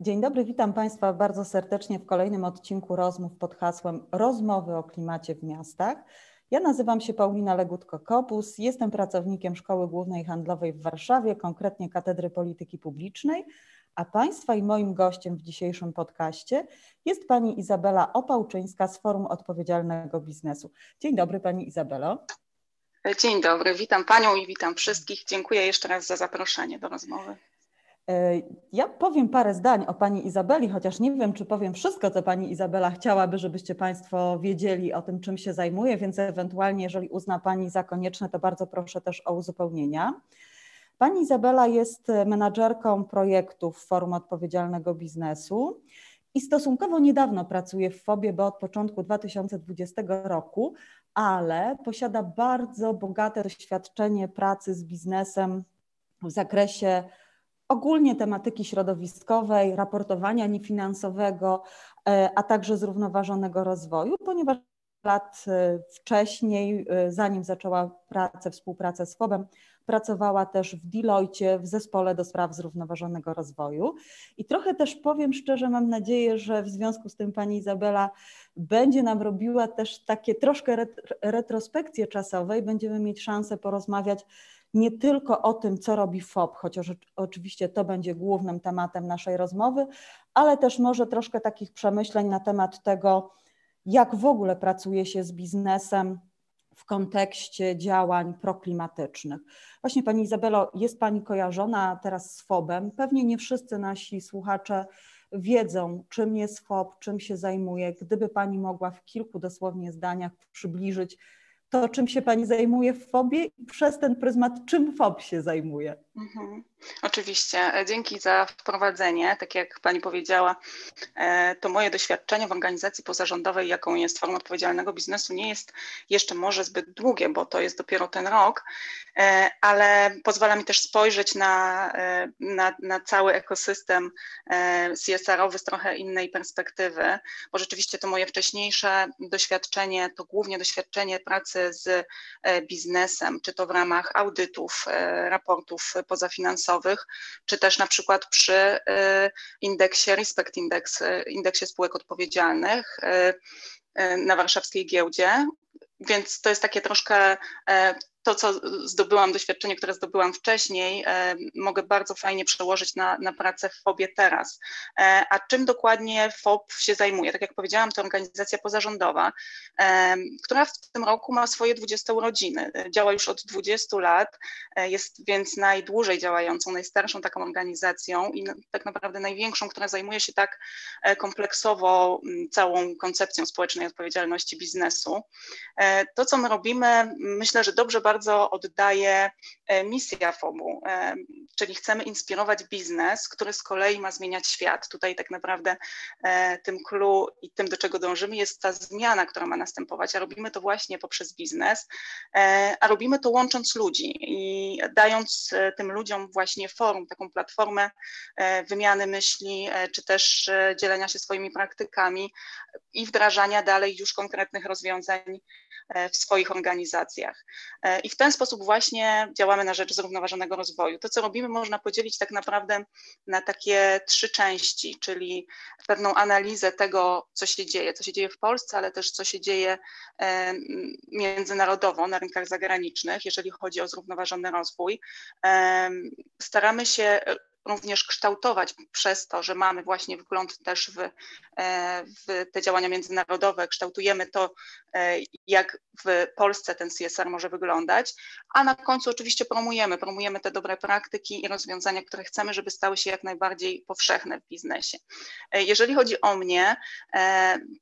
Dzień dobry, witam Państwa bardzo serdecznie w kolejnym odcinku rozmów pod hasłem Rozmowy o klimacie w miastach. Ja nazywam się Paulina Legutko-Kopus, jestem pracownikiem Szkoły Głównej Handlowej w Warszawie, konkretnie Katedry Polityki Publicznej, a Państwa i moim gościem w dzisiejszym podcaście jest Pani Izabela Opałczyńska z Forum Odpowiedzialnego Biznesu. Dzień dobry Pani Izabelo. Dzień dobry, witam Panią i witam wszystkich. Dziękuję jeszcze raz za zaproszenie do rozmowy. E, ja powiem parę zdań o pani Izabeli, chociaż nie wiem, czy powiem wszystko, co pani Izabela chciałaby, żebyście Państwo wiedzieli o tym, czym się zajmuje, więc ewentualnie, jeżeli uzna Pani za konieczne, to bardzo proszę też o uzupełnienia. Pani Izabela jest menadżerką projektów Forum Odpowiedzialnego Biznesu i stosunkowo niedawno pracuje w FOBie, bo od początku 2020 roku, ale posiada bardzo bogate doświadczenie pracy z biznesem w zakresie ogólnie tematyki środowiskowej, raportowania niefinansowego, e, a także zrównoważonego rozwoju, ponieważ lat e, wcześniej, e, zanim zaczęła pracę, współpracę z FOB-em, pracowała też w Deloitte w zespole do spraw zrównoważonego rozwoju. I trochę też powiem szczerze, mam nadzieję, że w związku z tym pani Izabela będzie nam robiła też takie troszkę retrospekcje czasowe i będziemy mieć szansę porozmawiać nie tylko o tym, co robi FOB, chociaż oczywiście to będzie głównym tematem naszej rozmowy, ale też może troszkę takich przemyśleń na temat tego, jak w ogóle pracuje się z biznesem w kontekście działań proklimatycznych. Właśnie Pani Izabelo, jest Pani kojarzona teraz z FOB-em. Pewnie nie wszyscy nasi słuchacze wiedzą, czym jest FOB, czym się zajmuje. Gdyby Pani mogła w kilku dosłownie zdaniach przybliżyć, to, czym się Pani zajmuje w FOBie i przez ten pryzmat, czym FOB się zajmuje. Mhm. Oczywiście. E, dzięki za wprowadzenie. Tak jak Pani powiedziała, e, to moje doświadczenie w organizacji pozarządowej, jaką jest Forum Odpowiedzialnego Biznesu, nie jest jeszcze może zbyt długie, bo to jest dopiero ten rok, e, ale pozwala mi też spojrzeć na, na, na cały ekosystem CSR-owy z trochę innej perspektywy, bo rzeczywiście to moje wcześniejsze doświadczenie to głównie doświadczenie pracy z biznesem, czy to w ramach audytów, raportów pozafinansowych, czy też na przykład przy y, indeksie Respect Index, y, indeksie spółek odpowiedzialnych y, na warszawskiej giełdzie. Więc to jest takie troszkę to, co zdobyłam, doświadczenie, które zdobyłam wcześniej, e, mogę bardzo fajnie przełożyć na, na pracę w FOBie teraz. E, a czym dokładnie FOB się zajmuje? Tak jak powiedziałam, to organizacja pozarządowa, e, która w tym roku ma swoje 20 urodziny. Działa już od 20 lat, jest więc najdłużej działającą, najstarszą taką organizacją i tak naprawdę największą, która zajmuje się tak kompleksowo całą koncepcją społecznej odpowiedzialności biznesu. To, co my robimy, myślę, że dobrze bardzo bardzo oddaje e, misja FOMU, e, czyli chcemy inspirować biznes, który z kolei ma zmieniać świat. Tutaj tak naprawdę e, tym clue i tym, do czego dążymy, jest ta zmiana, która ma następować, a robimy to właśnie poprzez biznes, a robimy to łącząc ludzi i dając tym ludziom właśnie forum, taką platformę wymiany myśli, czy też dzielenia się swoimi praktykami i wdrażania dalej już konkretnych rozwiązań w swoich organizacjach. I w ten sposób właśnie działamy na rzecz zrównoważonego rozwoju. To, co robimy, można podzielić tak naprawdę na takie trzy części, czyli pewną analizę tego, co się dzieje, co się dzieje w Polsce, ale też co się dzieje międzynarodowo na rynkach zagranicznych, jeżeli chodzi o zrównoważony rozwój. Staramy się również kształtować przez to, że mamy właśnie wgląd też w, e, w te działania międzynarodowe, kształtujemy to, e, jak w Polsce ten CSR może wyglądać, a na końcu oczywiście promujemy, promujemy te dobre praktyki i rozwiązania, które chcemy, żeby stały się jak najbardziej powszechne w biznesie. E, jeżeli chodzi o mnie,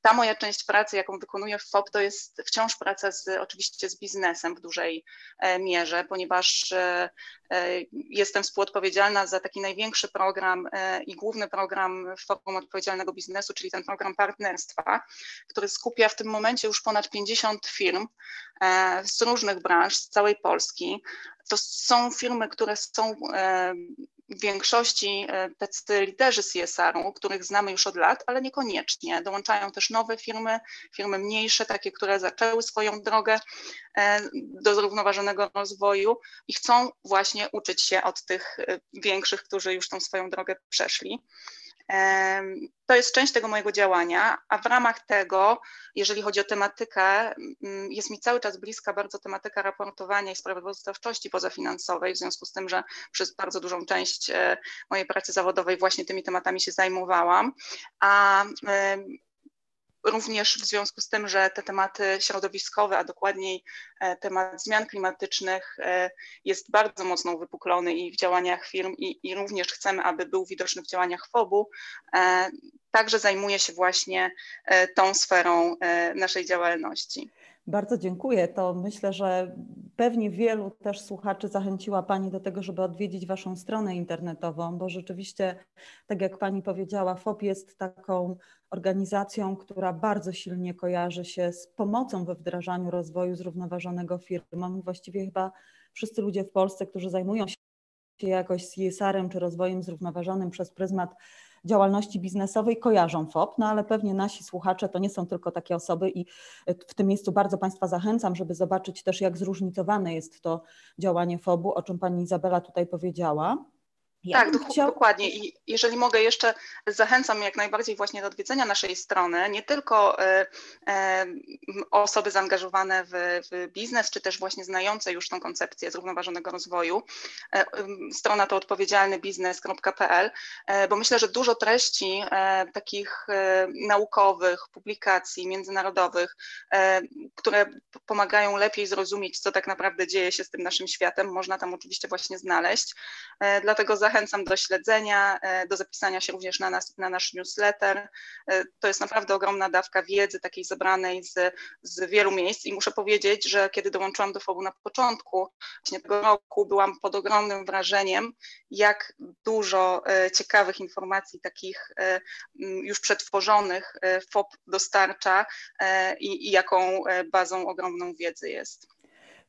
ta moja część pracy, jaką wykonuję w FOP, to jest wciąż praca z, oczywiście z biznesem w dużej mierze, ponieważ jestem współodpowiedzialna za taki największy program i główny program Forum Odpowiedzialnego Biznesu, czyli ten program partnerstwa, który skupia w tym momencie już ponad 50 firm z różnych branż, z całej Polski. To są firmy, które są w większości e, tacy liderzy CSR-u, których znamy już od lat, ale niekoniecznie. Dołączają też nowe firmy, firmy mniejsze, takie, które zaczęły swoją drogę e, do zrównoważonego rozwoju i chcą właśnie uczyć się od tych e, większych, którzy już tą swoją drogę przeszli. To jest część tego mojego działania, a w ramach tego, jeżeli chodzi o tematykę, jest mi cały czas bliska bardzo tematyka raportowania i sprawozdawczości pozafinansowej, w związku z tym, że przez bardzo dużą część e, mojej pracy zawodowej właśnie tymi tematami się zajmowałam, a również w związku z tym, że te tematy środowiskowe, a dokładniej e, temat zmian klimatycznych e, jest bardzo mocno uwypuklony i w działaniach firm i, i również chcemy, aby był widoczny w działaniach FOB-u, e, także zajmuje się właśnie tą sferą naszej działalności. Bardzo dziękuję. To myślę, że pewnie wielu też słuchaczy zachęciła Pani do tego, żeby odwiedzić Waszą stronę internetową, bo rzeczywiście, tak jak Pani powiedziała, FOP jest taką organizacją, która bardzo silnie kojarzy się z pomocą we wdrażaniu rozwoju zrównoważonego firmom. Właściwie chyba wszyscy ludzie w Polsce, którzy zajmują się jakoś CSR-em czy rozwojem zrównoważonym przez pryzmat działalności biznesowej kojarzą FOP, no ale pewnie nasi słuchacze to nie są tylko takie osoby i w tym miejscu bardzo Państwa zachęcam, żeby zobaczyć też, jak zróżnicowane jest to działanie FOB-u, o czym Pani Izabela tutaj powiedziała. Ja tak, chciał... dokładnie. I jeżeli mogę jeszcze, zachęcam jak najbardziej właśnie do odwiedzenia naszej strony, nie tylko e, e, osoby zaangażowane w, w, biznes, czy też właśnie znające już tą koncepcję zrównoważonego rozwoju. E, strona to odpowiedzialnybiznes.pl, bo myślę, że dużo treści takich naukowych, publikacji międzynarodowych, które pomagają lepiej zrozumieć, co tak naprawdę dzieje się z tym naszym światem, można tam oczywiście właśnie znaleźć. Dlatego zachęcam zachęcam do śledzenia, e, do zapisania się również na, nas, na nasz newsletter. E, to jest naprawdę ogromna dawka wiedzy, takiej zebranej z, z wielu miejsc i muszę powiedzieć, że kiedy dołączyłam do FOB na początku właśnie tego roku, byłam pod ogromnym wrażeniem, jak dużo e, ciekawych informacji takich już przetworzonych FOB dostarcza i, i jaką bazą ogromną wiedzy jest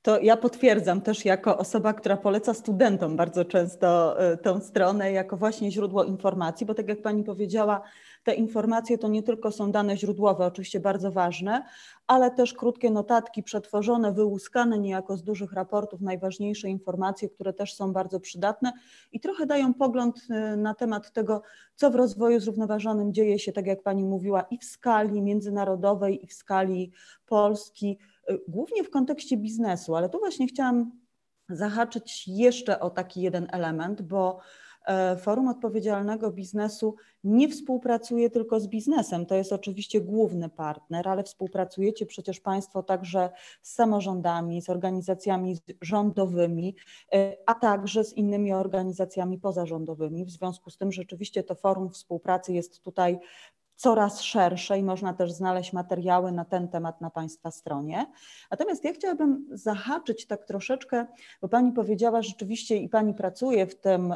to ja potwierdzam też jako osoba, która poleca studentom bardzo często e, tę stronę jako właśnie źródło informacji, bo tak jak Pani powiedziała, te informacje to nie tylko są dane źródłowe, oczywiście bardzo ważne, ale też krótkie notatki przetworzone, wyłuskane niejako z dużych raportów, najważniejsze informacje, które też są bardzo przydatne i trochę dają pogląd e, na temat tego, co w rozwoju zrównoważonym dzieje się, tak jak Pani mówiła, i w skali międzynarodowej, i w skali Polski głównie w kontekście biznesu, ale tu właśnie chciałam zahaczyć jeszcze o taki jeden element, bo e, Forum Odpowiedzialnego Biznesu nie współpracuje tylko z biznesem. To jest oczywiście główny partner, ale współpracujecie przecież Państwo także z samorządami, z organizacjami rządowymi, e, a także z innymi organizacjami pozarządowymi. W związku z tym rzeczywiście to forum współpracy jest tutaj coraz szersze i można też znaleźć materiały na ten temat na Państwa stronie. Natomiast ja chciałabym zahaczyć tak troszeczkę, bo Pani powiedziała rzeczywiście i Pani pracuje w tym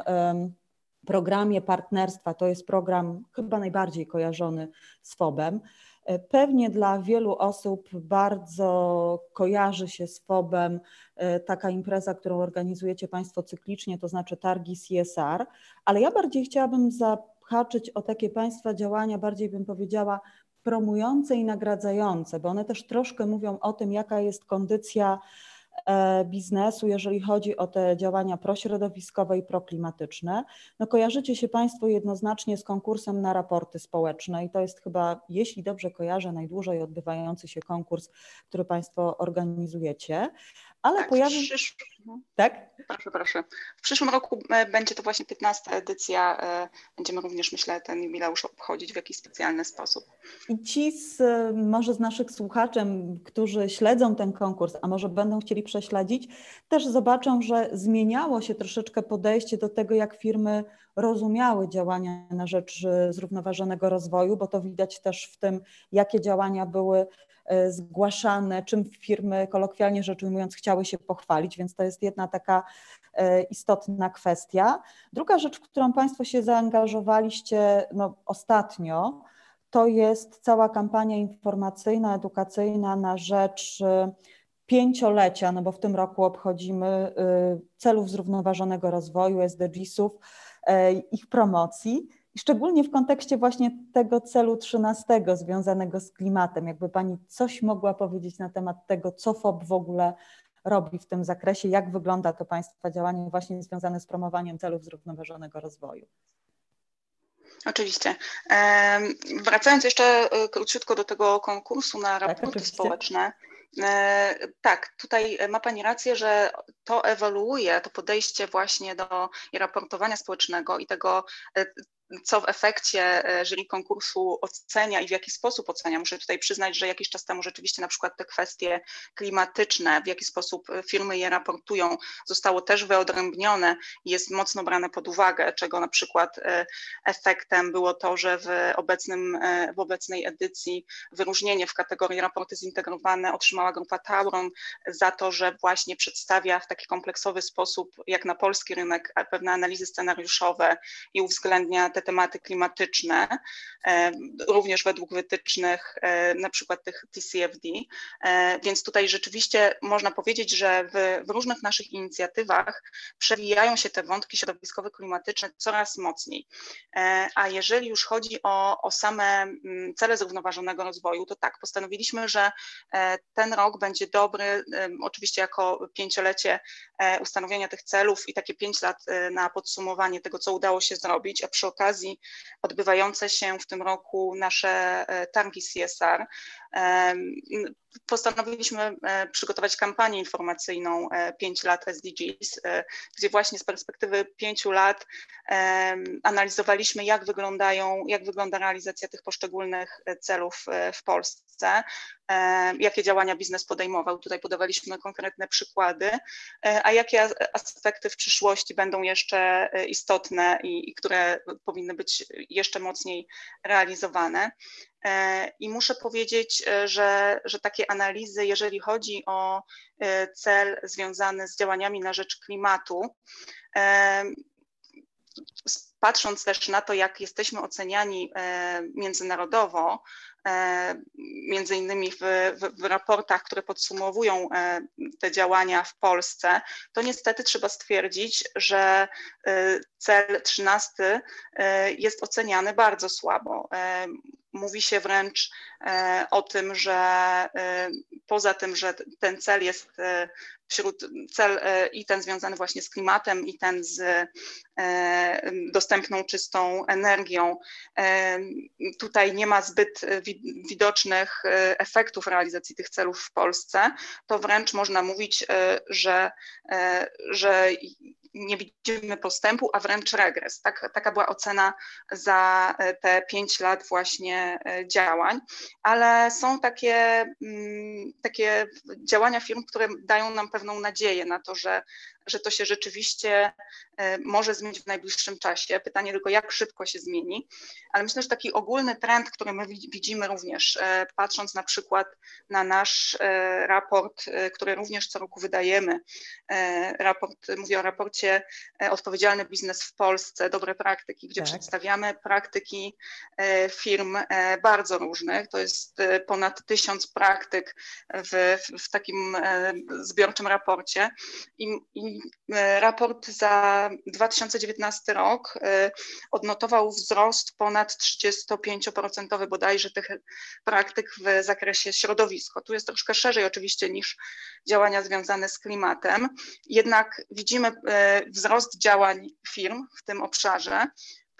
programie partnerstwa, to jest program chyba najbardziej kojarzony z FOB-em. E, pewnie dla wielu osób bardzo kojarzy się z FOB-em e, taka impreza, którą organizujecie Państwo cyklicznie, to znaczy targi CSR, ale ja bardziej chciałabym za haczyć o takie państwa działania, bardziej bym powiedziała, promujące i nagradzające, bo one też troszkę mówią o tym, jaka jest kondycja e, biznesu, jeżeli chodzi o te działania prośrodowiskowe i proklimatyczne. No kojarzycie się Państwo jednoznacznie z konkursem na raporty społeczne i to jest chyba, jeśli dobrze kojarzę, najdłużej odbywający się konkurs, który Państwo organizujecie ale tak, pojawi przysz... Tak? Proszę, proszę. W przyszłym roku e, będzie to właśnie 15 edycja. E, będziemy również, myślę, ten jubileusz obchodzić w jakiś specjalny sposób. I ci z, może z naszych słuchaczy, którzy śledzą ten konkurs, a może będą chcieli prześledzić, też zobaczą, że zmieniało się troszeczkę podejście do tego, jak firmy rozumiały działania na rzecz e, zrównoważonego rozwoju, bo to widać też w tym, jakie działania były E, zgłaszane, czym firmy, kolokwialnie rzecz ujmując, chciały się pochwalić, więc to jest jedna taka e, istotna kwestia. Druga rzecz, w którą Państwo się zaangażowaliście no, ostatnio, to jest cała kampania informacyjna, edukacyjna na rzecz pięciolecia, no bo w tym roku obchodzimy celów zrównoważonego rozwoju, SDGs-ów, ich promocji. I szczególnie w kontekście właśnie tego celu 13 związanego z klimatem, jakby Pani coś mogła powiedzieć na temat tego, co FOB w ogóle robi w tym zakresie, jak wygląda to Państwa działanie właśnie związane z promowaniem celów zrównoważonego rozwoju. Oczywiście. Wracając jeszcze króciutko do tego konkursu na tak, raporty tak, społeczne. Tak, tutaj ma Pani rację, że to ewoluuje, to podejście właśnie do raportowania społecznego i tego, co w efekcie e, jury konkursu ocenia i w jaki sposób ocenia. Muszę tutaj przyznać, że jakiś czas temu rzeczywiście na przykład te kwestie klimatyczne, w jaki sposób e, firmy je raportują, zostało też wyodrębnione i jest mocno brane pod uwagę, czego na przykład e, efektem było to, że w, obecnym, w obecnej edycji wyróżnienie w kategorii raporty zintegrowane otrzymała grupa Tauron za to, że właśnie przedstawia w taki kompleksowy sposób, jak na polski rynek, pewne analizy scenariuszowe i uwzględnia te te tematy klimatyczne, e, również według wytycznych e, na przykład tych TCFD, e, więc tutaj rzeczywiście można powiedzieć, że w, w różnych naszych inicjatywach przewijają się te wątki środowiskowo-klimatyczne coraz mocniej. A jeżeli już chodzi o, o same mm, cele zrównoważonego rozwoju, to tak, postanowiliśmy, że ten rok będzie dobry, oczywiście jako pięciolecie ustanowienia tych celów i takie pięć lat na podsumowanie tego, co udało się zrobić, a przy okazji okazji odbywające się w tym roku nasze e, targi CSR. Postanowiliśmy e, przygotować kampanię informacyjną 5 e, lat SDGs, gdzie właśnie z perspektywy 5 lat analizowaliśmy, jak wyglądają, jak wygląda realizacja tych poszczególnych celów w Polsce, jakie działania biznes podejmował. Tutaj podawaliśmy konkretne przykłady, a jakie aspekty w przyszłości będą jeszcze istotne i, i które powinny być jeszcze mocniej realizowane. E, I muszę powiedzieć, e, że, że takie analizy, jeżeli chodzi o e, cel związany z działaniami na rzecz klimatu, patrząc też na to, jak jesteśmy oceniani międzynarodowo, między innymi w, w, w, raportach, które podsumowują te działania w Polsce, to niestety trzeba stwierdzić, że cel 13 jest oceniany bardzo słabo. Mówi się wręcz e, o tym, że e, poza tym, że ten cel jest e, wśród cel i ten związany właśnie z klimatem, i ten z dostępną czystą energią, tutaj nie ma zbyt widocznych efektów realizacji tych celów w Polsce, to wręcz można mówić, że, że nie widzimy postępu, a wręcz regres. Tak, taka była ocena za e, te pięć lat właśnie e, działań, ale są takie, mm, takie działania firm, które dają nam pewną nadzieję na to, że że to się rzeczywiście e, może zmienić w najbliższym czasie. Pytanie tylko, jak szybko się zmieni, ale myślę, że taki ogólny trend, który my widzimy również, e, patrząc na przykład na nasz e, raport, który również co roku wydajemy, raport, mówię o raporcie Odpowiedzialny biznes w Polsce, dobre praktyki, gdzie tak. przedstawiamy praktyki firm bardzo różnych. To jest ponad tysiąc praktyk w, w takim zbiorczym raporcie i, i raport za 2019 rok e, odnotował wzrost ponad 35% bodajże tych praktyk w zakresie środowisko. Tu jest troszkę szerzej oczywiście niż działania związane z klimatem, jednak widzimy e, wzrost działań firm w tym obszarze.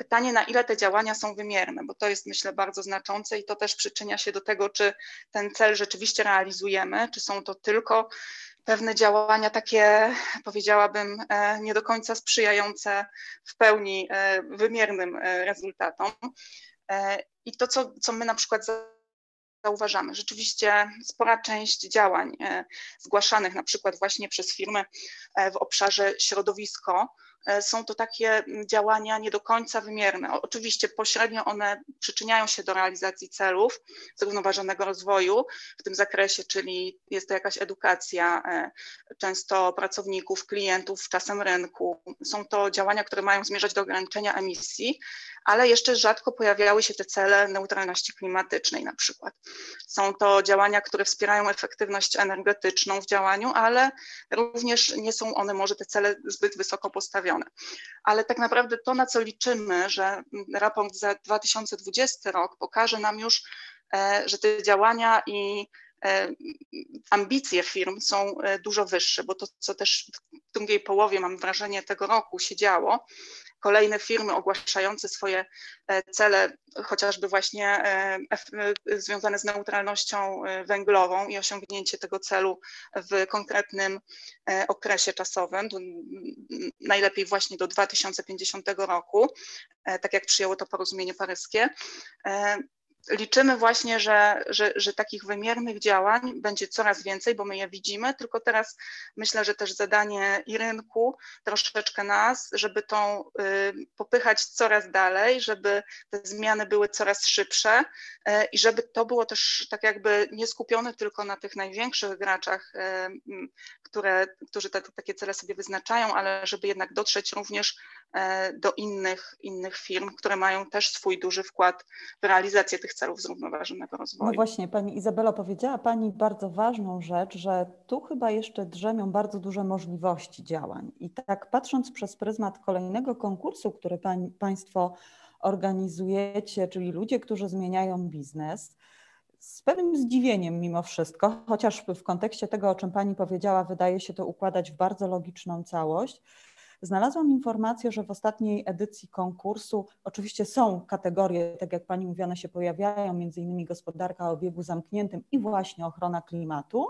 Pytanie, na ile te działania są wymierne, bo to jest myślę bardzo znaczące i to też przyczynia się do tego, czy ten cel rzeczywiście realizujemy, czy są to tylko pewne działania takie, powiedziałabym, e, nie do końca sprzyjające w pełni e, wymiernym e, rezultatom. I to, co, co my na przykład zauważamy. Rzeczywiście spora część działań zgłaszanych na przykład właśnie przez firmy w obszarze środowisko są to takie działania nie do końca wymierne. Oczywiście pośrednio one przyczyniają się do realizacji celów zrównoważonego rozwoju w tym zakresie, czyli jest to jakaś edukacja e, często pracowników, klientów, czasem rynku. Są to działania, które mają zmierzać do ograniczenia emisji, ale jeszcze rzadko pojawiały się te cele neutralności klimatycznej na przykład. Są to działania, które wspierają efektywność energetyczną w działaniu, ale również nie są one może te cele zbyt wysoko postawione. Ale tak naprawdę to, na co liczymy, że raport za 2020 rok pokaże nam już, e, że te działania i e, ambicje firm są e, dużo wyższe, bo to, co też w drugiej połowie, mam wrażenie, tego roku się działo, kolejne firmy ogłaszające swoje cele, chociażby właśnie związane z neutralnością węglową i osiągnięcie tego celu w konkretnym okresie czasowym, najlepiej właśnie do 2050 roku, tak jak przyjęło to porozumienie paryskie liczymy właśnie, że, że, że takich wymiernych działań będzie coraz więcej, bo my je widzimy, tylko teraz myślę, że też zadanie i rynku, troszeczkę nas, żeby tą y, popychać coraz dalej, żeby te zmiany były coraz szybsze y, i żeby to było też tak jakby nie skupione tylko na tych największych graczach, y, które, którzy te, takie cele sobie wyznaczają, ale żeby jednak dotrzeć również e, do innych, innych firm, które mają też swój duży wkład w realizację tych celów zrównoważonego rozwoju. No właśnie, Pani Izabela powiedziała Pani bardzo ważną rzecz, że tu chyba jeszcze drzemią bardzo duże możliwości działań. I tak patrząc przez pryzmat kolejnego konkursu, który pań, Państwo organizujecie, czyli ludzie, którzy zmieniają biznes, z pewnym zdziwieniem mimo wszystko, chociaż w kontekście tego, o czym Pani powiedziała, wydaje się to układać w bardzo logiczną całość. Znalazłam informację, że w ostatniej edycji konkursu oczywiście są kategorie, tak jak Pani mówione się pojawiają, między innymi gospodarka o obiegu zamkniętym i właśnie ochrona klimatu.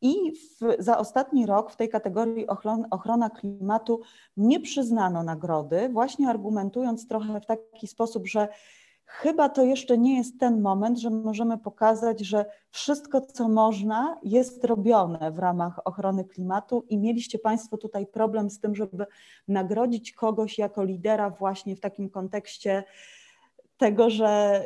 I w, za ostatni rok w tej kategorii ochron, ochrona klimatu nie przyznano nagrody, właśnie argumentując trochę w taki sposób, że chyba to jeszcze nie jest ten moment, że możemy pokazać, że wszystko, co można, jest robione w ramach ochrony klimatu i mieliście Państwo tutaj problem z tym, żeby nagrodzić kogoś jako lidera właśnie w takim kontekście tego, że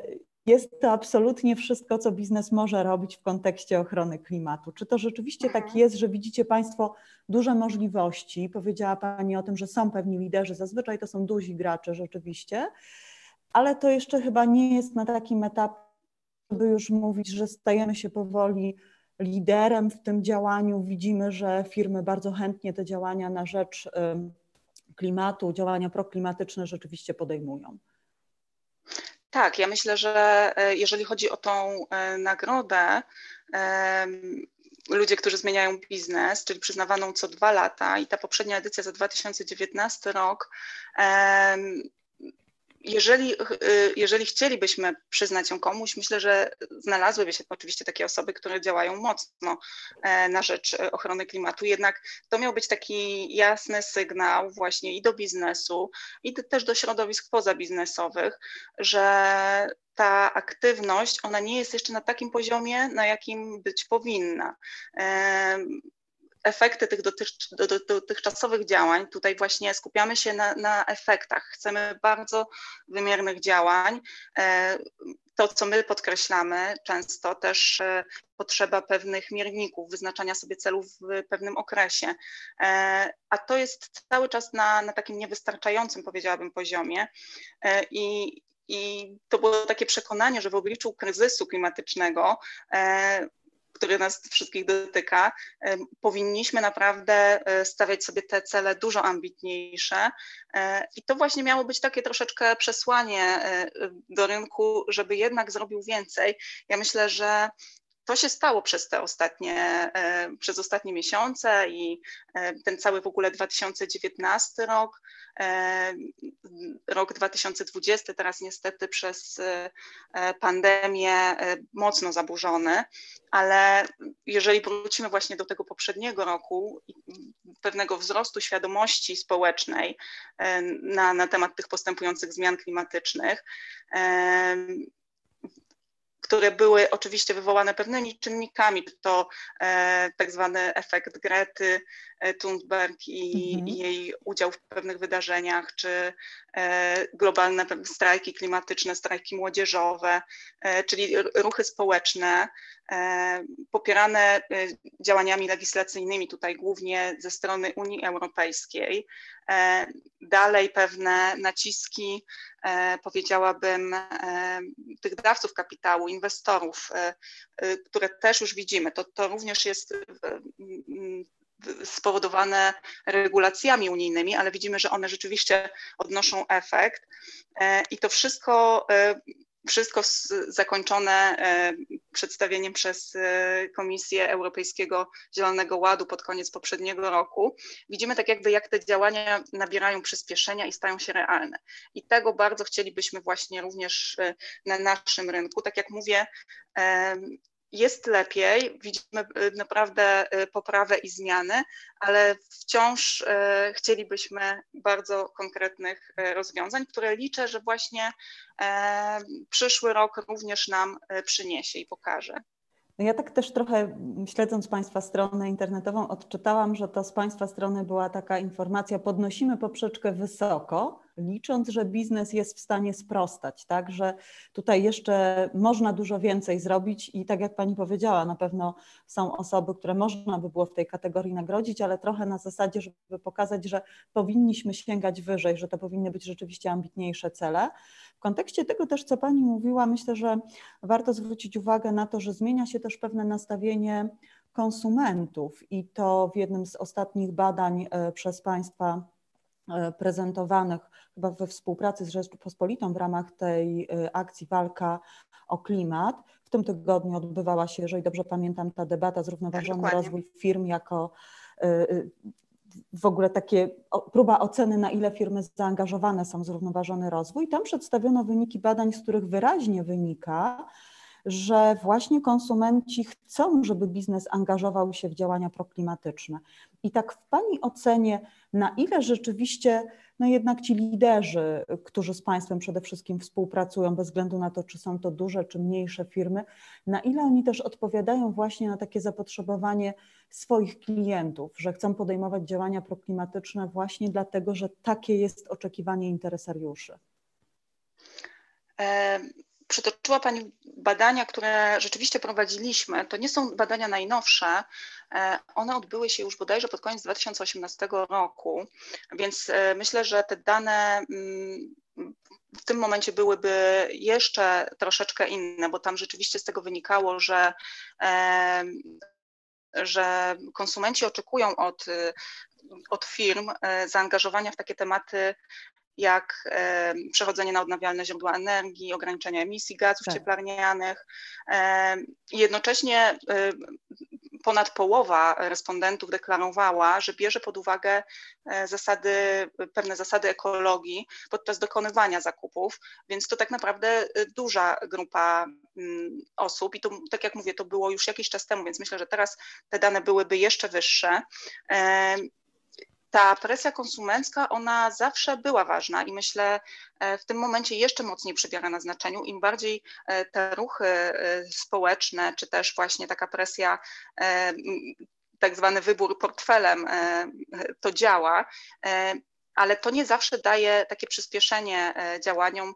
jest to absolutnie wszystko, co biznes może robić w kontekście ochrony klimatu. Czy to rzeczywiście tak mhm. jest, że widzicie Państwo duże możliwości? Powiedziała Pani o tym, że są pewni liderzy, zazwyczaj to są duzi gracze rzeczywiście ale to jeszcze chyba nie jest na takim etapie, by już mówić, że stajemy się powoli liderem w tym działaniu. Widzimy, że firmy bardzo chętnie te działania na rzecz klimatu, działania proklimatyczne rzeczywiście podejmują. Tak, ja myślę, że e, jeżeli chodzi o tą e, nagrodę, ludzie, którzy zmieniają biznes, czyli przyznawaną co dwa lata i ta poprzednia edycja za 2019 rok jeżeli, y, jeżeli chcielibyśmy przyznać ją komuś, myślę, że znalazłyby się oczywiście takie osoby, które działają mocno e, na rzecz e, ochrony klimatu. Jednak to miał być taki jasny sygnał właśnie i do biznesu, i też do środowisk pozabiznesowych, że ta aktywność, ona nie jest jeszcze na takim poziomie, na jakim być powinna efekty tych dotychczasowych działań, tutaj właśnie skupiamy się na, na efektach. Chcemy bardzo wymiernych działań. E, to, co my podkreślamy często, też e, potrzeba pewnych mierników, wyznaczania sobie celów w pewnym okresie. E, a to jest cały czas na, na takim niewystarczającym, powiedziałabym, poziomie. I, i to było takie przekonanie, że w obliczu kryzysu klimatycznego który nas wszystkich dotyka, powinniśmy naprawdę e, stawiać sobie te cele dużo ambitniejsze. E, I to właśnie miało być takie troszeczkę przesłanie e, do rynku, żeby jednak zrobił więcej. Ja myślę, że to się stało przez te ostatnie, przez ostatnie miesiące i ten cały w ogóle 2019 rok, rok 2020 teraz niestety przez pandemię mocno zaburzony, ale jeżeli wrócimy właśnie do tego poprzedniego roku, pewnego wzrostu świadomości społecznej na, na temat tych postępujących zmian klimatycznych, które były oczywiście wywołane pewnymi czynnikami, to e, tak zwany efekt Grety Thunberg i, mhm. i, jej udział w pewnych wydarzeniach, czy e, globalne strajki klimatyczne, strajki młodzieżowe, e, czyli ruchy społeczne, e, popierane działaniami legislacyjnymi, tutaj głównie ze strony Unii Europejskiej. Dalej pewne naciski, powiedziałabym, tych dawców kapitału, inwestorów, które też już widzimy. To, to również jest spowodowane regulacjami unijnymi, ale widzimy, że one rzeczywiście odnoszą efekt. E, I to wszystko wszystko zakończone przedstawieniem przez Komisję Europejskiego Zielonego Ładu pod koniec poprzedniego roku. Widzimy tak jakby, jak te działania nabierają przyspieszenia i stają się realne. I tego bardzo chcielibyśmy właśnie również na naszym rynku. Tak jak mówię, jest lepiej, widzimy y, naprawdę y, poprawę i zmiany, ale wciąż y, chcielibyśmy bardzo konkretnych rozwiązań, które liczę, że właśnie przyszły rok również nam przyniesie i pokaże. No ja tak też trochę śledząc Państwa stronę internetową odczytałam, że to z Państwa strony była taka informacja, podnosimy poprzeczkę wysoko, licząc, że biznes jest w stanie sprostać, tak, że tutaj jeszcze można dużo więcej zrobić i tak jak Pani powiedziała, na pewno są osoby, które można by było w tej kategorii nagrodzić, ale trochę na zasadzie, żeby pokazać, że powinniśmy sięgać wyżej, że to powinny być rzeczywiście ambitniejsze cele. W kontekście tego też, co Pani mówiła, myślę, że warto zwrócić uwagę na to, że zmienia się też pewne nastawienie konsumentów i to w jednym z ostatnich badań e, przez Państwa prezentowanych chyba we współpracy z Rzeczpospolitą w ramach tej e, akcji Walka o klimat. W tym tygodniu odbywała się, jeżeli dobrze pamiętam, ta debata zrównoważony tak, rozwój firm jako w ogóle takie próba oceny, na ile firmy zaangażowane są w zrównoważony rozwój. Tam przedstawiono wyniki badań, z których wyraźnie wynika, że właśnie konsumenci chcą, żeby biznes angażował się w działania proklimatyczne. I tak w Pani ocenie, na ile rzeczywiście no jednak ci liderzy, którzy z państwem przede wszystkim współpracują, bez względu na to, czy są to duże, czy mniejsze firmy, na ile oni też odpowiadają właśnie na takie zapotrzebowanie swoich klientów, że chcą podejmować działania proklimatyczne właśnie dlatego, że takie jest oczekiwanie interesariuszy. Przytoczyła Pani badania, które rzeczywiście prowadziliśmy. To nie są badania najnowsze. E, one odbyły się już bodajże pod koniec 2018 roku, więc e, myślę, że te dane mm, w tym momencie byłyby jeszcze troszeczkę inne, bo tam rzeczywiście z tego wynikało, że, e, że konsumenci oczekują od, od firm zaangażowania w takie tematy jak e, przechodzenie na odnawialne źródła energii, ograniczenie emisji gazów tak. cieplarnianych. E, jednocześnie e, ponad połowa respondentów deklarowała, że bierze pod uwagę zasady, pewne zasady ekologii podczas dokonywania zakupów, więc to tak naprawdę duża grupa osób i to, tak jak mówię, to było już jakiś czas temu, więc myślę, że teraz te dane byłyby jeszcze wyższe ta presja konsumencka, ona zawsze była ważna i myślę e, w tym momencie jeszcze mocniej przybiera na znaczeniu. Im bardziej e, te ruchy e, społeczne, czy też właśnie taka presja tak zwany wybór portfelem to działa, ale to nie zawsze daje takie przyspieszenie działaniom,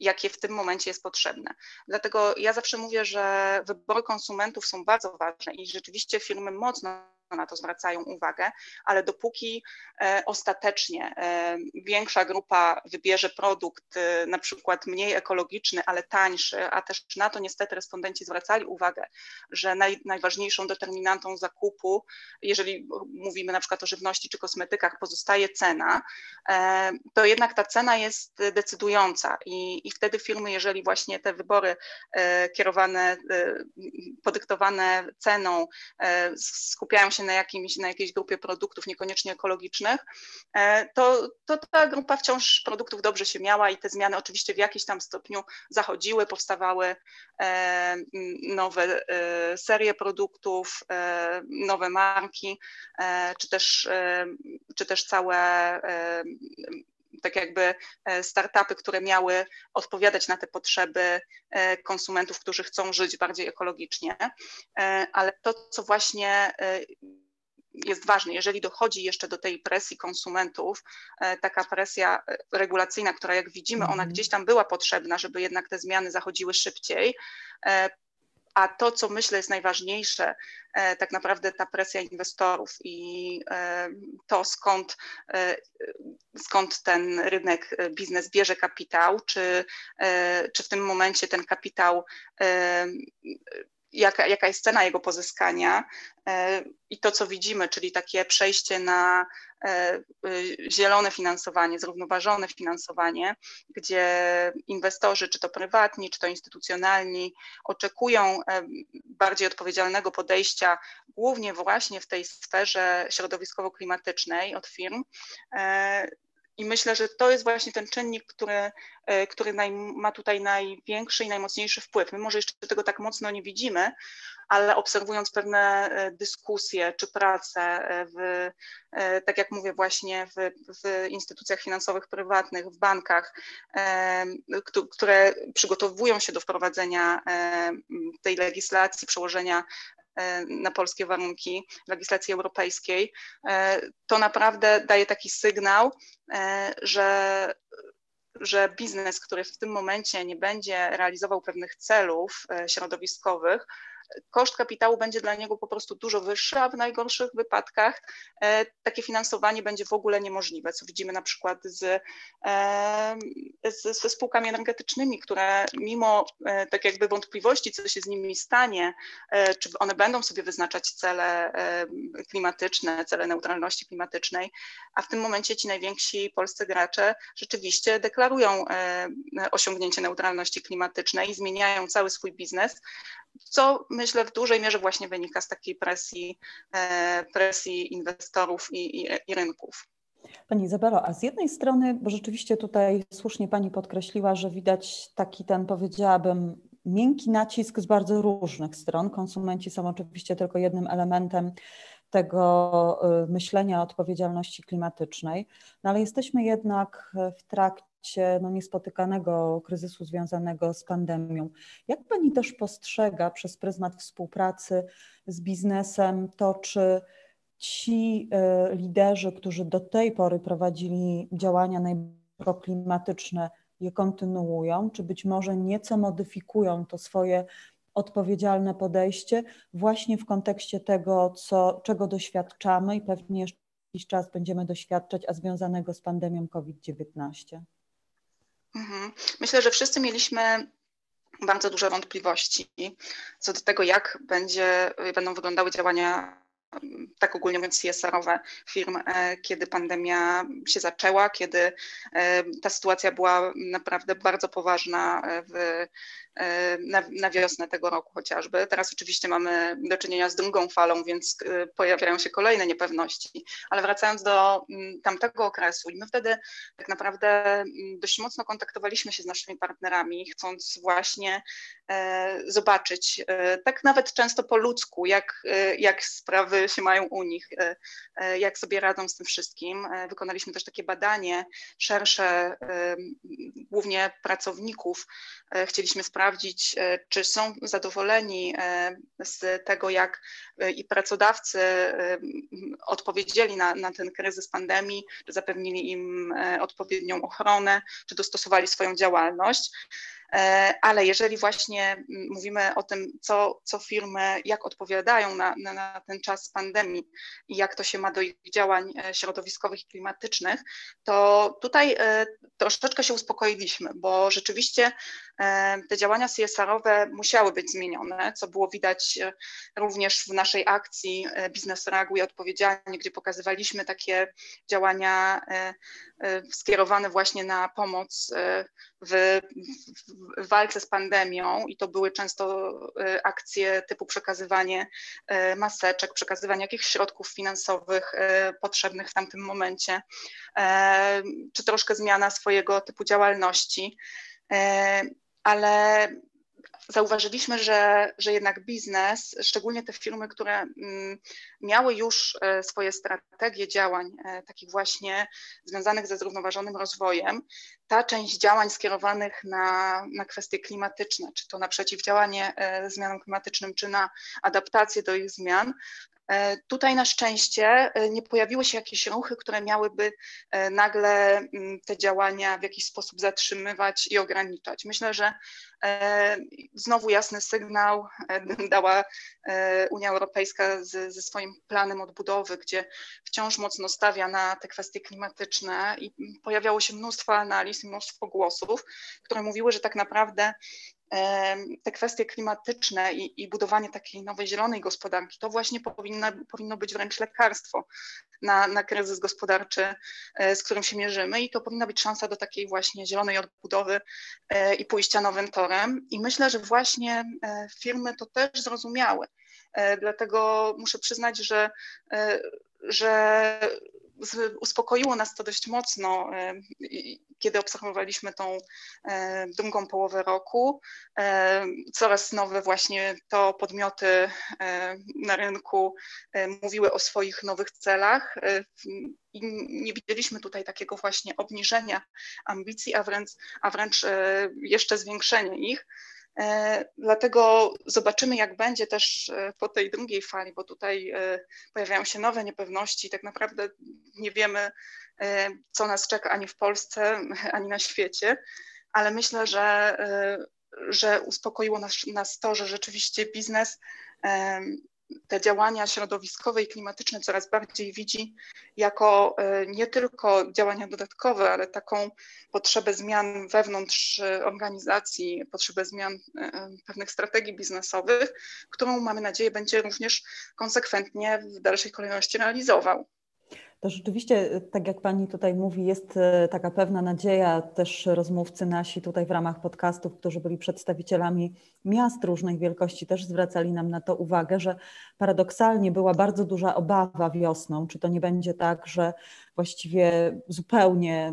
jakie w tym momencie jest potrzebne. Dlatego ja zawsze mówię, że wybory konsumentów są bardzo ważne i rzeczywiście firmy mocno na to zwracają uwagę, ale dopóki e, ostatecznie e, większa grupa wybierze produkt e, na przykład mniej ekologiczny, ale tańszy, a też na to niestety respondenci zwracali uwagę, że naj, najważniejszą determinantą zakupu, jeżeli mówimy na przykład o żywności czy kosmetykach, pozostaje cena, to jednak ta cena jest decydująca i, i wtedy firmy, jeżeli właśnie te wybory kierowane, podyktowane ceną skupiają się na, jakimś, na jakiejś grupie produktów niekoniecznie ekologicznych, e, to, to ta grupa wciąż produktów dobrze się miała i te zmiany oczywiście w jakimś tam stopniu zachodziły, powstawały e, nowe e, serie produktów, nowe marki, czy też, czy też całe tak jakby startupy, które miały odpowiadać na te potrzeby konsumentów, którzy chcą żyć bardziej ekologicznie. Ale to, co właśnie jest ważne, jeżeli dochodzi jeszcze do tej presji konsumentów, e, taka presja e, regulacyjna, która jak widzimy, ona mhm. gdzieś tam była potrzebna, żeby jednak te zmiany zachodziły szybciej. E, a to, co myślę jest najważniejsze, tak naprawdę ta presja inwestorów i to, skąd, skąd ten rynek, biznes bierze kapitał, czy, czy w tym momencie ten kapitał jaka, jaka jest cena jego pozyskania i to, co widzimy, czyli takie przejście na zielone finansowanie, zrównoważone finansowanie, gdzie inwestorzy, czy to prywatni, czy to instytucjonalni, oczekują bardziej odpowiedzialnego podejścia, głównie właśnie w tej sferze środowiskowo-klimatycznej od firm. I myślę, że to jest właśnie ten czynnik, który, e, który naj, ma tutaj największy i najmocniejszy wpływ. My może jeszcze tego tak mocno nie widzimy, ale obserwując pewne e, dyskusje czy prace e, w, tak jak mówię właśnie w, w instytucjach finansowych prywatnych, w bankach, które przygotowują się do wprowadzenia tej legislacji, przełożenia na polskie warunki legislacji europejskiej, e, to naprawdę daje taki sygnał, e, że że biznes, który w tym momencie nie będzie realizował pewnych celów środowiskowych, koszt kapitału będzie dla niego po prostu dużo wyższy, a w najgorszych wypadkach e, takie finansowanie będzie w ogóle niemożliwe, co widzimy na przykład z, e, z, ze spółkami energetycznymi, które mimo e, tak jakby wątpliwości, co się z nimi stanie, czy one będą sobie wyznaczać cele klimatyczne, cele neutralności klimatycznej, a w tym momencie ci najwięksi polscy gracze rzeczywiście deklarują osiągnięcie neutralności klimatycznej, zmieniają cały swój biznes, co myślę w dużej mierze właśnie wynika z takiej presji, e, presji inwestorów i, i, i rynków. Pani Izabelo, a z jednej strony, bo rzeczywiście tutaj słusznie Pani podkreśliła, że widać taki ten, powiedziałabym, miękki nacisk z bardzo różnych stron. Konsumenci są oczywiście tylko jednym elementem tego y, myślenia o odpowiedzialności klimatycznej, no ale jesteśmy jednak w trakcie trakcie no, niespotykanego kryzysu związanego z pandemią. Jak Pani też postrzega przez pryzmat współpracy z biznesem to, czy ci y, liderzy, którzy do tej pory prowadzili działania najproklimatyczne, je kontynuują, czy być może nieco modyfikują to swoje odpowiedzialne podejście właśnie w kontekście tego, co, czego doświadczamy i pewnie jeszcze jakiś czas będziemy doświadczać, a związanego z pandemią COVID-19? Mhm. Myślę, że wszyscy mieliśmy bardzo duże wątpliwości co do tego, jak będzie, będą wyglądały działania tak ogólnie mówiąc CSR-owe firm, e, kiedy pandemia się zaczęła, kiedy e, ta sytuacja była naprawdę bardzo poważna e, w na, na wiosnę tego roku chociażby. Teraz oczywiście mamy do czynienia z drugą falą, więc e, pojawiają się kolejne niepewności. Ale wracając do mm, tamtego okresu, i my wtedy tak naprawdę mm, dość mocno kontaktowaliśmy się z naszymi partnerami, chcąc właśnie e, zobaczyć, tak nawet często po ludzku, jak, jak sprawy się mają u nich, jak sobie radzą z tym wszystkim. Wykonaliśmy też takie badanie szersze, głównie pracowników. Chcieliśmy sprawdzić, sprawdzić, e, czy są zadowoleni e, z tego, jak e, i pracodawcy odpowiedzieli na, na ten kryzys pandemii, czy zapewnili im odpowiednią ochronę, czy dostosowali swoją działalność. Ale jeżeli właśnie mówimy o tym, co, co firmy, jak odpowiadają na, na, na, ten czas pandemii i jak to się ma do ich działań środowiskowych i klimatycznych, to tutaj troszeczkę się uspokoiliśmy, bo rzeczywiście te działania CSR-owe musiały być zmienione, co było widać również w naszej akcji Biznes Reaguje Odpowiedzialnie, gdzie pokazywaliśmy takie działania skierowane właśnie na pomoc w, w walce z pandemią i to były często e, akcje typu przekazywanie e, maseczek, przekazywanie jakichś środków finansowych e, potrzebnych w tamtym momencie, czy troszkę zmiana swojego typu działalności. Ale zauważyliśmy, że, że jednak biznes, szczególnie te firmy, które mm, miały już e, swoje strategie działań, e, takich właśnie związanych ze zrównoważonym rozwojem, ta część działań skierowanych na, na kwestie klimatyczne, czy to na przeciwdziałanie e, zmianom klimatycznym, czy na adaptację do ich zmian, tutaj na szczęście e, nie pojawiły się jakieś ruchy, które miałyby e, nagle mm, te działania w jakiś sposób zatrzymywać i ograniczać. Myślę, że znowu jasny sygnał dała Unia Europejska ze swoim planem odbudowy, gdzie wciąż mocno stawia na te kwestie klimatyczne i pojawiało się mnóstwo analiz mnóstwo głosów, które mówiły, że tak naprawdę te kwestie klimatyczne i, i, budowanie takiej nowej zielonej gospodarki, to właśnie powinno, powinno być wręcz lekarstwo na, na kryzys gospodarczy, e, z którym się mierzymy i to powinna być szansa do takiej właśnie zielonej odbudowy e, i pójścia nowym torem. I myślę, że właśnie e, firmy to też zrozumiały. Dlatego muszę przyznać, że, że uspokoiło nas to dość mocno, e, kiedy obserwowaliśmy tą e, drugą połowę roku. E, coraz nowe właśnie to podmioty na rynku mówiły o swoich nowych celach i nie widzieliśmy tutaj takiego właśnie obniżenia ambicji, a wręcz, a wręcz jeszcze zwiększenia ich. E, dlatego zobaczymy, jak będzie też e, po tej drugiej fali, bo tutaj e, pojawiają się nowe niepewności. Tak naprawdę nie wiemy, co nas czeka ani w Polsce, ani na świecie, ale myślę, że, że uspokoiło nas, nas to, że rzeczywiście biznes te działania środowiskowe i klimatyczne coraz bardziej widzi jako e, nie tylko działania dodatkowe, ale taką potrzebę zmian wewnątrz e, organizacji, potrzebę zmian e, pewnych strategii biznesowych, którą mamy nadzieję będzie również konsekwentnie w dalszej kolejności realizował. To rzeczywiście, tak jak Pani tutaj mówi, jest e, taka pewna nadzieja. Też rozmówcy nasi tutaj w ramach podcastów, którzy byli przedstawicielami miast różnej wielkości, też zwracali nam na to uwagę, że paradoksalnie była bardzo duża obawa wiosną, czy to nie będzie tak, że właściwie zupełnie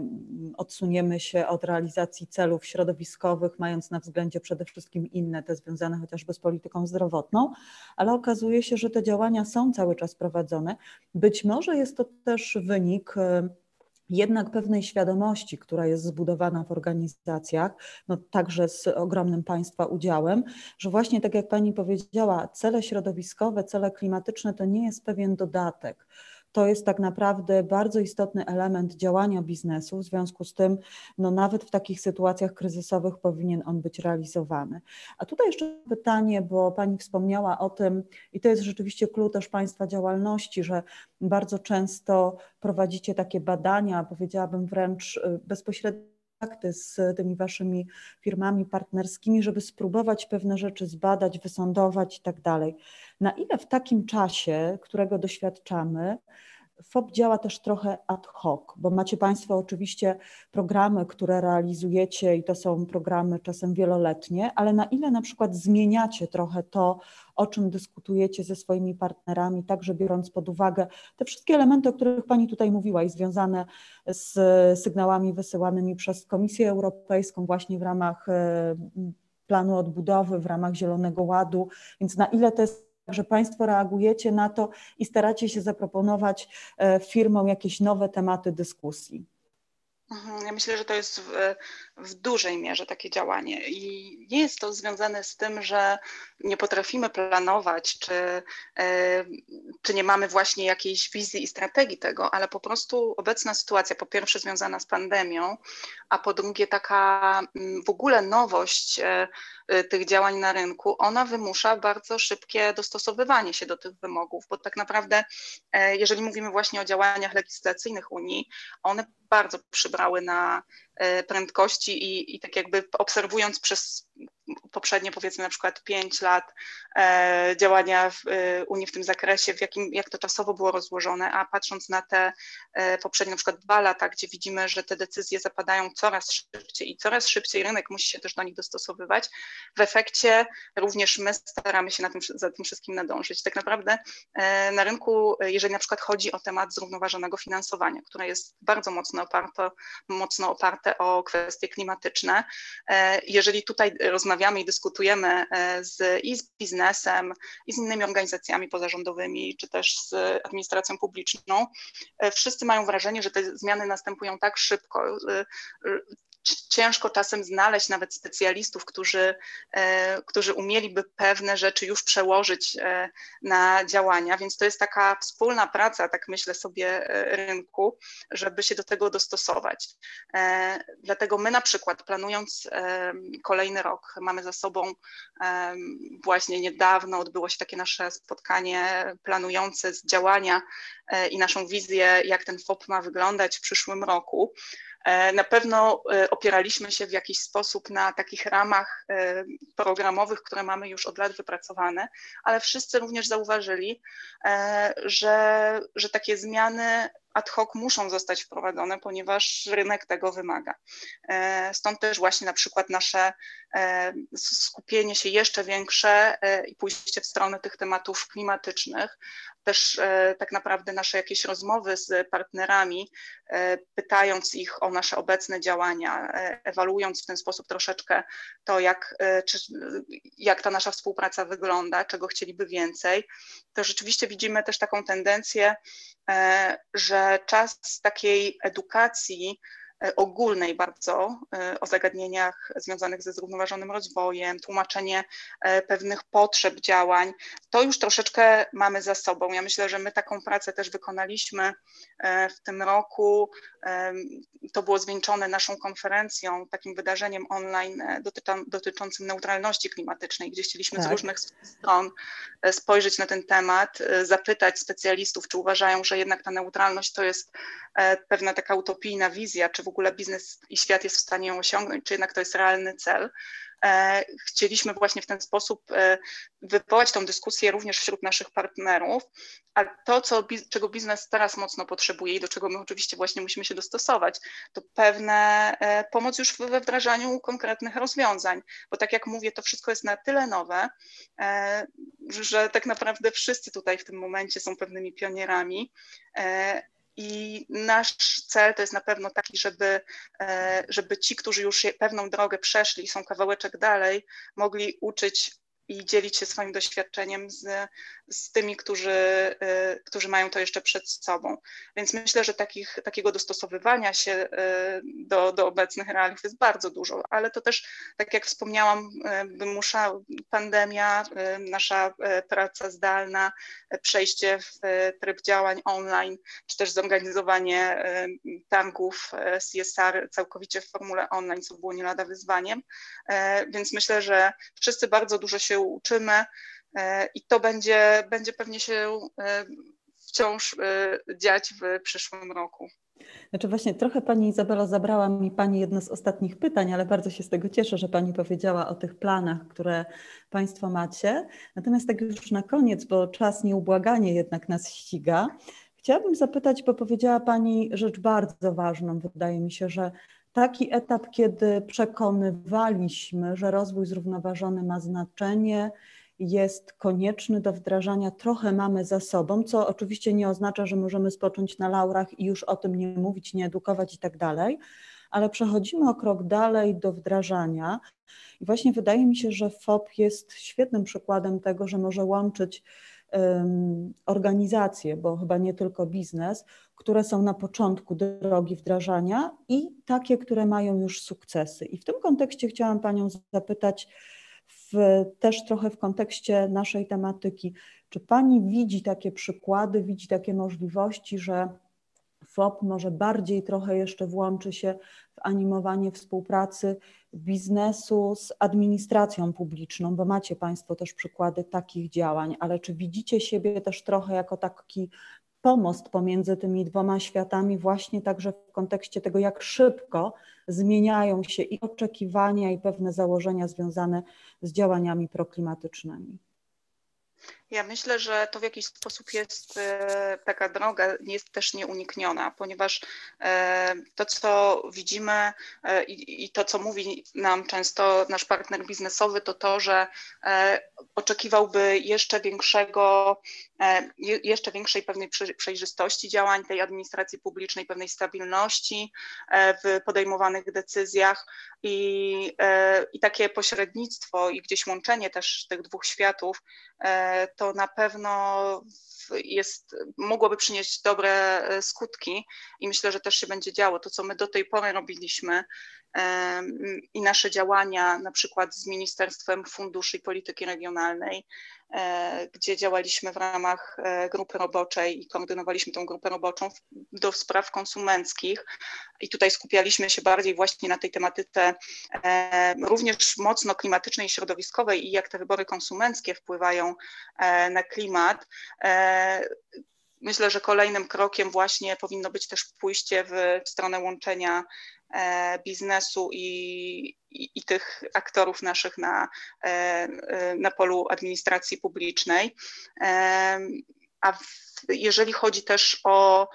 odsuniemy się od realizacji celów środowiskowych, mając na względzie przede wszystkim inne, te związane chociażby z polityką zdrowotną, ale okazuje się, że te działania są cały czas prowadzone. Być może jest to też wynik e, jednak pewnej świadomości, która jest zbudowana w organizacjach, no także z ogromnym Państwa udziałem, że właśnie tak jak Pani powiedziała, cele środowiskowe, cele klimatyczne to nie jest pewien dodatek to jest tak naprawdę bardzo istotny element działania biznesu. W związku z tym, no nawet w takich sytuacjach kryzysowych powinien on być realizowany. A tutaj jeszcze pytanie, bo Pani wspomniała o tym, i to jest rzeczywiście klucz też Państwa działalności, że bardzo często prowadzicie takie badania, powiedziałabym wręcz y, bezpośrednio kontakty z tymi waszymi firmami partnerskimi, żeby spróbować pewne rzeczy zbadać, wysądować i tak dalej. Na ile w takim czasie, którego doświadczamy, FOP działa też trochę ad hoc, bo macie Państwo oczywiście programy, które realizujecie i to są programy czasem wieloletnie, ale na ile na przykład zmieniacie trochę to, o czym dyskutujecie ze swoimi partnerami, także biorąc pod uwagę te wszystkie elementy, o których Pani tutaj mówiła i związane z sygnałami wysyłanymi przez Komisję Europejską właśnie w ramach e, planu odbudowy, w ramach Zielonego Ładu, więc na ile to jest że Państwo reagujecie na to i staracie się zaproponować e, firmom jakieś nowe tematy dyskusji. Mhm, ja myślę, że to jest w, dużej mierze takie działanie. I nie jest to związane z tym, że nie potrafimy planować, czy, e, czy nie mamy właśnie jakiejś wizji i strategii tego, ale po prostu obecna sytuacja, po pierwsze związana z pandemią, a po drugie taka mm, w ogóle nowość e, e, tych działań na rynku, ona wymusza bardzo szybkie dostosowywanie się do tych wymogów, bo tak naprawdę, jeżeli mówimy właśnie o działaniach legislacyjnych Unii, one bardzo przybrały na prędkości i, i tak jakby obserwując przez poprzednie powiedzmy na przykład pięć lat e, działania w e, Unii w tym zakresie, w jakim, jak to czasowo było rozłożone, a patrząc na te e, poprzednie na przykład dwa lata, gdzie widzimy, że te decyzje zapadają coraz szybciej i coraz szybciej rynek musi się też do nich dostosowywać, w efekcie również my staramy się na tym, za tym wszystkim nadążyć. Tak naprawdę na rynku, jeżeli na przykład chodzi o temat zrównoważonego finansowania, które jest bardzo mocno oparte, mocno oparte o kwestie klimatyczne, jeżeli tutaj rozmawiamy i dyskutujemy e, z, i z biznesem, i z innymi organizacjami pozarządowymi, czy też z administracją publiczną, e, wszyscy mają wrażenie, że te zmiany następują tak szybko, e, ciężko czasem znaleźć nawet specjalistów, którzy, e, którzy umieliby pewne rzeczy już przełożyć e, na działania, więc to jest taka wspólna praca, tak myślę sobie, e, rynku, żeby się do tego dostosować. Dlatego my na przykład planując kolejny rok, mamy za sobą właśnie niedawno odbyło się takie nasze spotkanie planujące z działania i naszą wizję, jak ten FOP ma wyglądać w przyszłym roku. Na pewno opieraliśmy się w jakiś sposób na takich ramach programowych, które mamy już od lat wypracowane, ale wszyscy również zauważyli, że, że takie zmiany ad hoc muszą zostać wprowadzone, ponieważ rynek tego wymaga. E, stąd też właśnie na przykład nasze e, skupienie się jeszcze większe e, i pójście w stronę tych tematów klimatycznych, też e, tak naprawdę nasze jakieś rozmowy z partnerami, e, pytając ich o nasze obecne działania, e, ewaluując w ten sposób troszeczkę to, jak, czy, jak ta nasza współpraca wygląda, czego chcieliby więcej, to rzeczywiście widzimy też taką tendencję, że czas takiej edukacji, ogólnej bardzo e, o zagadnieniach związanych ze zrównoważonym rozwojem, tłumaczenie e, pewnych potrzeb działań. To już troszeczkę mamy za sobą. Ja myślę, że my taką pracę też wykonaliśmy w tym roku. To było zwieńczone naszą konferencją, takim wydarzeniem online dotyczącym neutralności klimatycznej, gdzie chcieliśmy tak. z różnych stron spojrzeć na ten temat, zapytać specjalistów, czy uważają, że jednak ta neutralność to jest pewna taka utopijna wizja, czy w ogóle biznes i świat jest w stanie ją osiągnąć, czy jednak to jest realny cel. E, chcieliśmy właśnie w ten sposób e, wywołać tą dyskusję również wśród naszych partnerów, a to, co, czego biznes teraz mocno potrzebuje i do czego my oczywiście właśnie musimy się dostosować, to pewne e, pomoc już we wdrażaniu konkretnych rozwiązań, bo tak jak mówię, to wszystko jest na tyle nowe, że tak naprawdę wszyscy tutaj w tym momencie są pewnymi pionierami, i nasz cel to jest na pewno taki, żeby, e, żeby ci, którzy już pewną drogę przeszli i są kawałeczek dalej, mogli uczyć i dzielić się swoim doświadczeniem z, z tymi, którzy, y, którzy mają to jeszcze przed sobą. Więc myślę, że takich, takiego dostosowywania się y, do, do obecnych realiów jest bardzo dużo, ale to też, tak jak wspomniałam, y, wymusza pandemia, nasza praca zdalna, przejście w tryb działań online, czy też zorganizowanie targów CSR całkowicie w formule online, co było nie lada wyzwaniem. Więc myślę, że wszyscy bardzo dużo się uczymy e, i to będzie, będzie pewnie się e, wciąż e, dziać w przyszłym roku. Znaczy właśnie trochę Pani Izabela zabrała mi Pani jedno z ostatnich pytań, ale bardzo się z tego cieszę, że Pani powiedziała o tych planach, które Państwo macie. Natomiast tak już na koniec, bo czas nieubłaganie jednak nas ściga, chciałabym zapytać, bo powiedziała Pani rzecz bardzo ważną. Wydaje mi się, że taki etap, kiedy przekonywaliśmy, że rozwój zrównoważony ma znaczenie, jest konieczny do wdrażania, trochę mamy za sobą, co oczywiście nie oznacza, że możemy spocząć na laurach i już o tym nie mówić, nie edukować i tak dalej, ale przechodzimy o krok dalej do wdrażania. I właśnie wydaje mi się, że FOP jest świetnym przykładem tego, że może łączyć organizacje, bo chyba nie tylko biznes, które są na początku drogi wdrażania i takie, które mają już sukcesy. I w tym kontekście chciałam Panią zapytać, w, też trochę w kontekście naszej tematyki, czy Pani widzi takie przykłady, widzi takie możliwości, że FOP może bardziej trochę jeszcze włączy się w animowanie współpracy biznesu z administracją publiczną, bo macie Państwo też przykłady takich działań, ale czy widzicie siebie też trochę jako taki pomost pomiędzy tymi dwoma światami, właśnie także w kontekście tego, jak szybko zmieniają się i oczekiwania, i pewne założenia związane z działaniami proklimatycznymi? Ja myślę, że to w jakiś sposób jest e, taka droga, jest też nieunikniona, ponieważ e, to, co widzimy e, i to, co mówi nam często nasz partner biznesowy, to to, że oczekiwałby jeszcze większego, jeszcze większej pewnej przejrzystości działań tej administracji publicznej, pewnej stabilności w podejmowanych decyzjach. I, i takie pośrednictwo i gdzieś łączenie też tych dwóch światów to na pewno jest, mogłoby przynieść dobre e, skutki i myślę, że też się będzie działo. To, co my do tej pory robiliśmy i nasze działania, na przykład z Ministerstwem Funduszy i Polityki Regionalnej, E, gdzie działaliśmy w ramach e, grupy roboczej i koordynowaliśmy tą grupę roboczą do spraw konsumenckich. I tutaj skupialiśmy się bardziej właśnie na tej tematyce e, również mocno klimatycznej i środowiskowej i jak te wybory konsumenckie wpływają na klimat myślę, że kolejnym krokiem właśnie powinno być też pójście w stronę łączenia e, biznesu i, i, i tych aktorów naszych na, e, na polu administracji publicznej. A jeżeli chodzi też o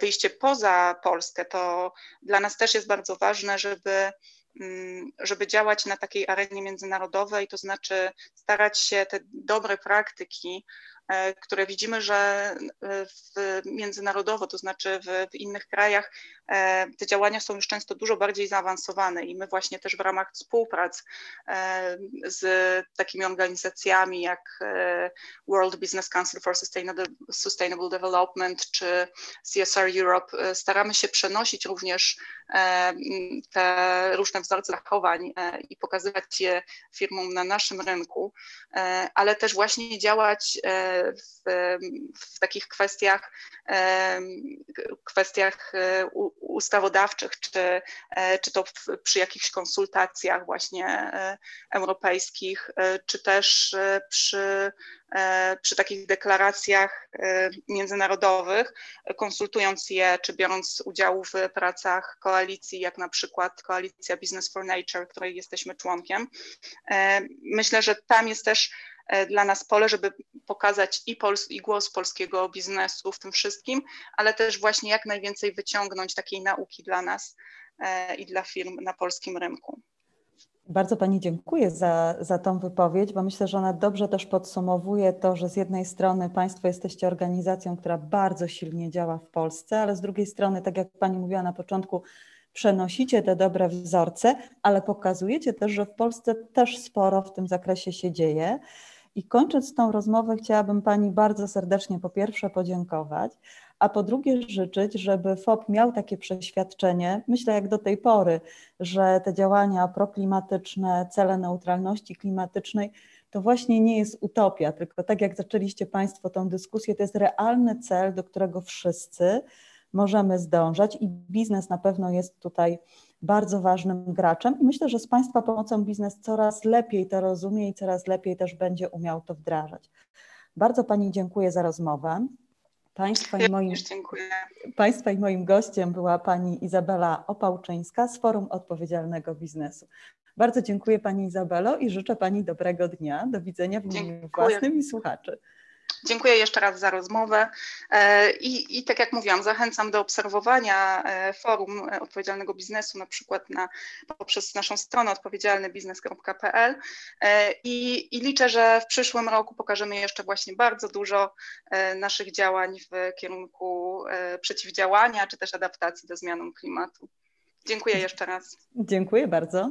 wyjście poza Polskę, to dla nas też jest bardzo ważne, żeby mm, żeby działać na takiej arenie międzynarodowej, to znaczy starać się te dobre praktyki E, które widzimy, że e, w, międzynarodowo, to znaczy w, w, innych krajach, e, te działania są już często dużo bardziej zaawansowane i my właśnie też w ramach współprac z takimi organizacjami jak World Business Council for Sustainable Development czy CSR Europe staramy się przenosić również te różne wzorce zachowań i pokazywać je firmom na naszym rynku, ale też właśnie działać w, w takich kwestiach, kwestiach e, ustawodawczych, czy, e, czy to przy jakichś konsultacjach właśnie e, europejskich, czy też przy przy takich deklaracjach międzynarodowych, konsultując je, czy biorąc udział w pracach koalicji, jak na przykład koalicja Business for Nature, której jesteśmy członkiem. Myślę, że tam jest też dla nas pole, żeby pokazać i, pols i głos polskiego biznesu w tym wszystkim, ale też właśnie jak najwięcej wyciągnąć takiej nauki dla nas e, i dla firm na polskim rynku. Bardzo Pani dziękuję za, za tą wypowiedź, bo myślę, że ona dobrze też podsumowuje to, że z jednej strony Państwo jesteście organizacją, która bardzo silnie działa w Polsce, ale z drugiej strony, tak jak Pani mówiła na początku, przenosicie te dobre wzorce, ale pokazujecie też, że w Polsce też sporo w tym zakresie się dzieje. I kończąc tą rozmowę, chciałabym Pani bardzo serdecznie po pierwsze podziękować, a po drugie życzyć, żeby FOP miał takie przeświadczenie, myślę jak do tej pory, że te działania proklimatyczne, cele neutralności klimatycznej to właśnie nie jest utopia, tylko tak jak zaczęliście Państwo tą dyskusję, to jest realny cel, do którego wszyscy możemy zdążać i biznes na pewno jest tutaj bardzo ważnym graczem i myślę, że z Państwa pomocą biznes coraz lepiej to rozumie i coraz lepiej też będzie umiał to wdrażać. Bardzo Pani dziękuję za rozmowę. Państwa i, moim, Państwa i moim gościem była Pani Izabela Opałczyńska z Forum Odpowiedzialnego Biznesu. Bardzo dziękuję Pani Izabelo i życzę Pani dobrego dnia. Do widzenia w imieniu własnym i słuchaczy. Dziękuję jeszcze raz za rozmowę e, I, i tak jak mówiłam, zachęcam do obserwowania e, forum odpowiedzialnego biznesu, na przykład na, poprzez naszą stronę odpowiedzialnybiznes.pl e, I, i liczę, że w przyszłym roku pokażemy jeszcze właśnie bardzo dużo naszych działań w kierunku przeciwdziałania czy też adaptacji do zmianom klimatu. Dziękuję jeszcze raz. Dziękuję bardzo.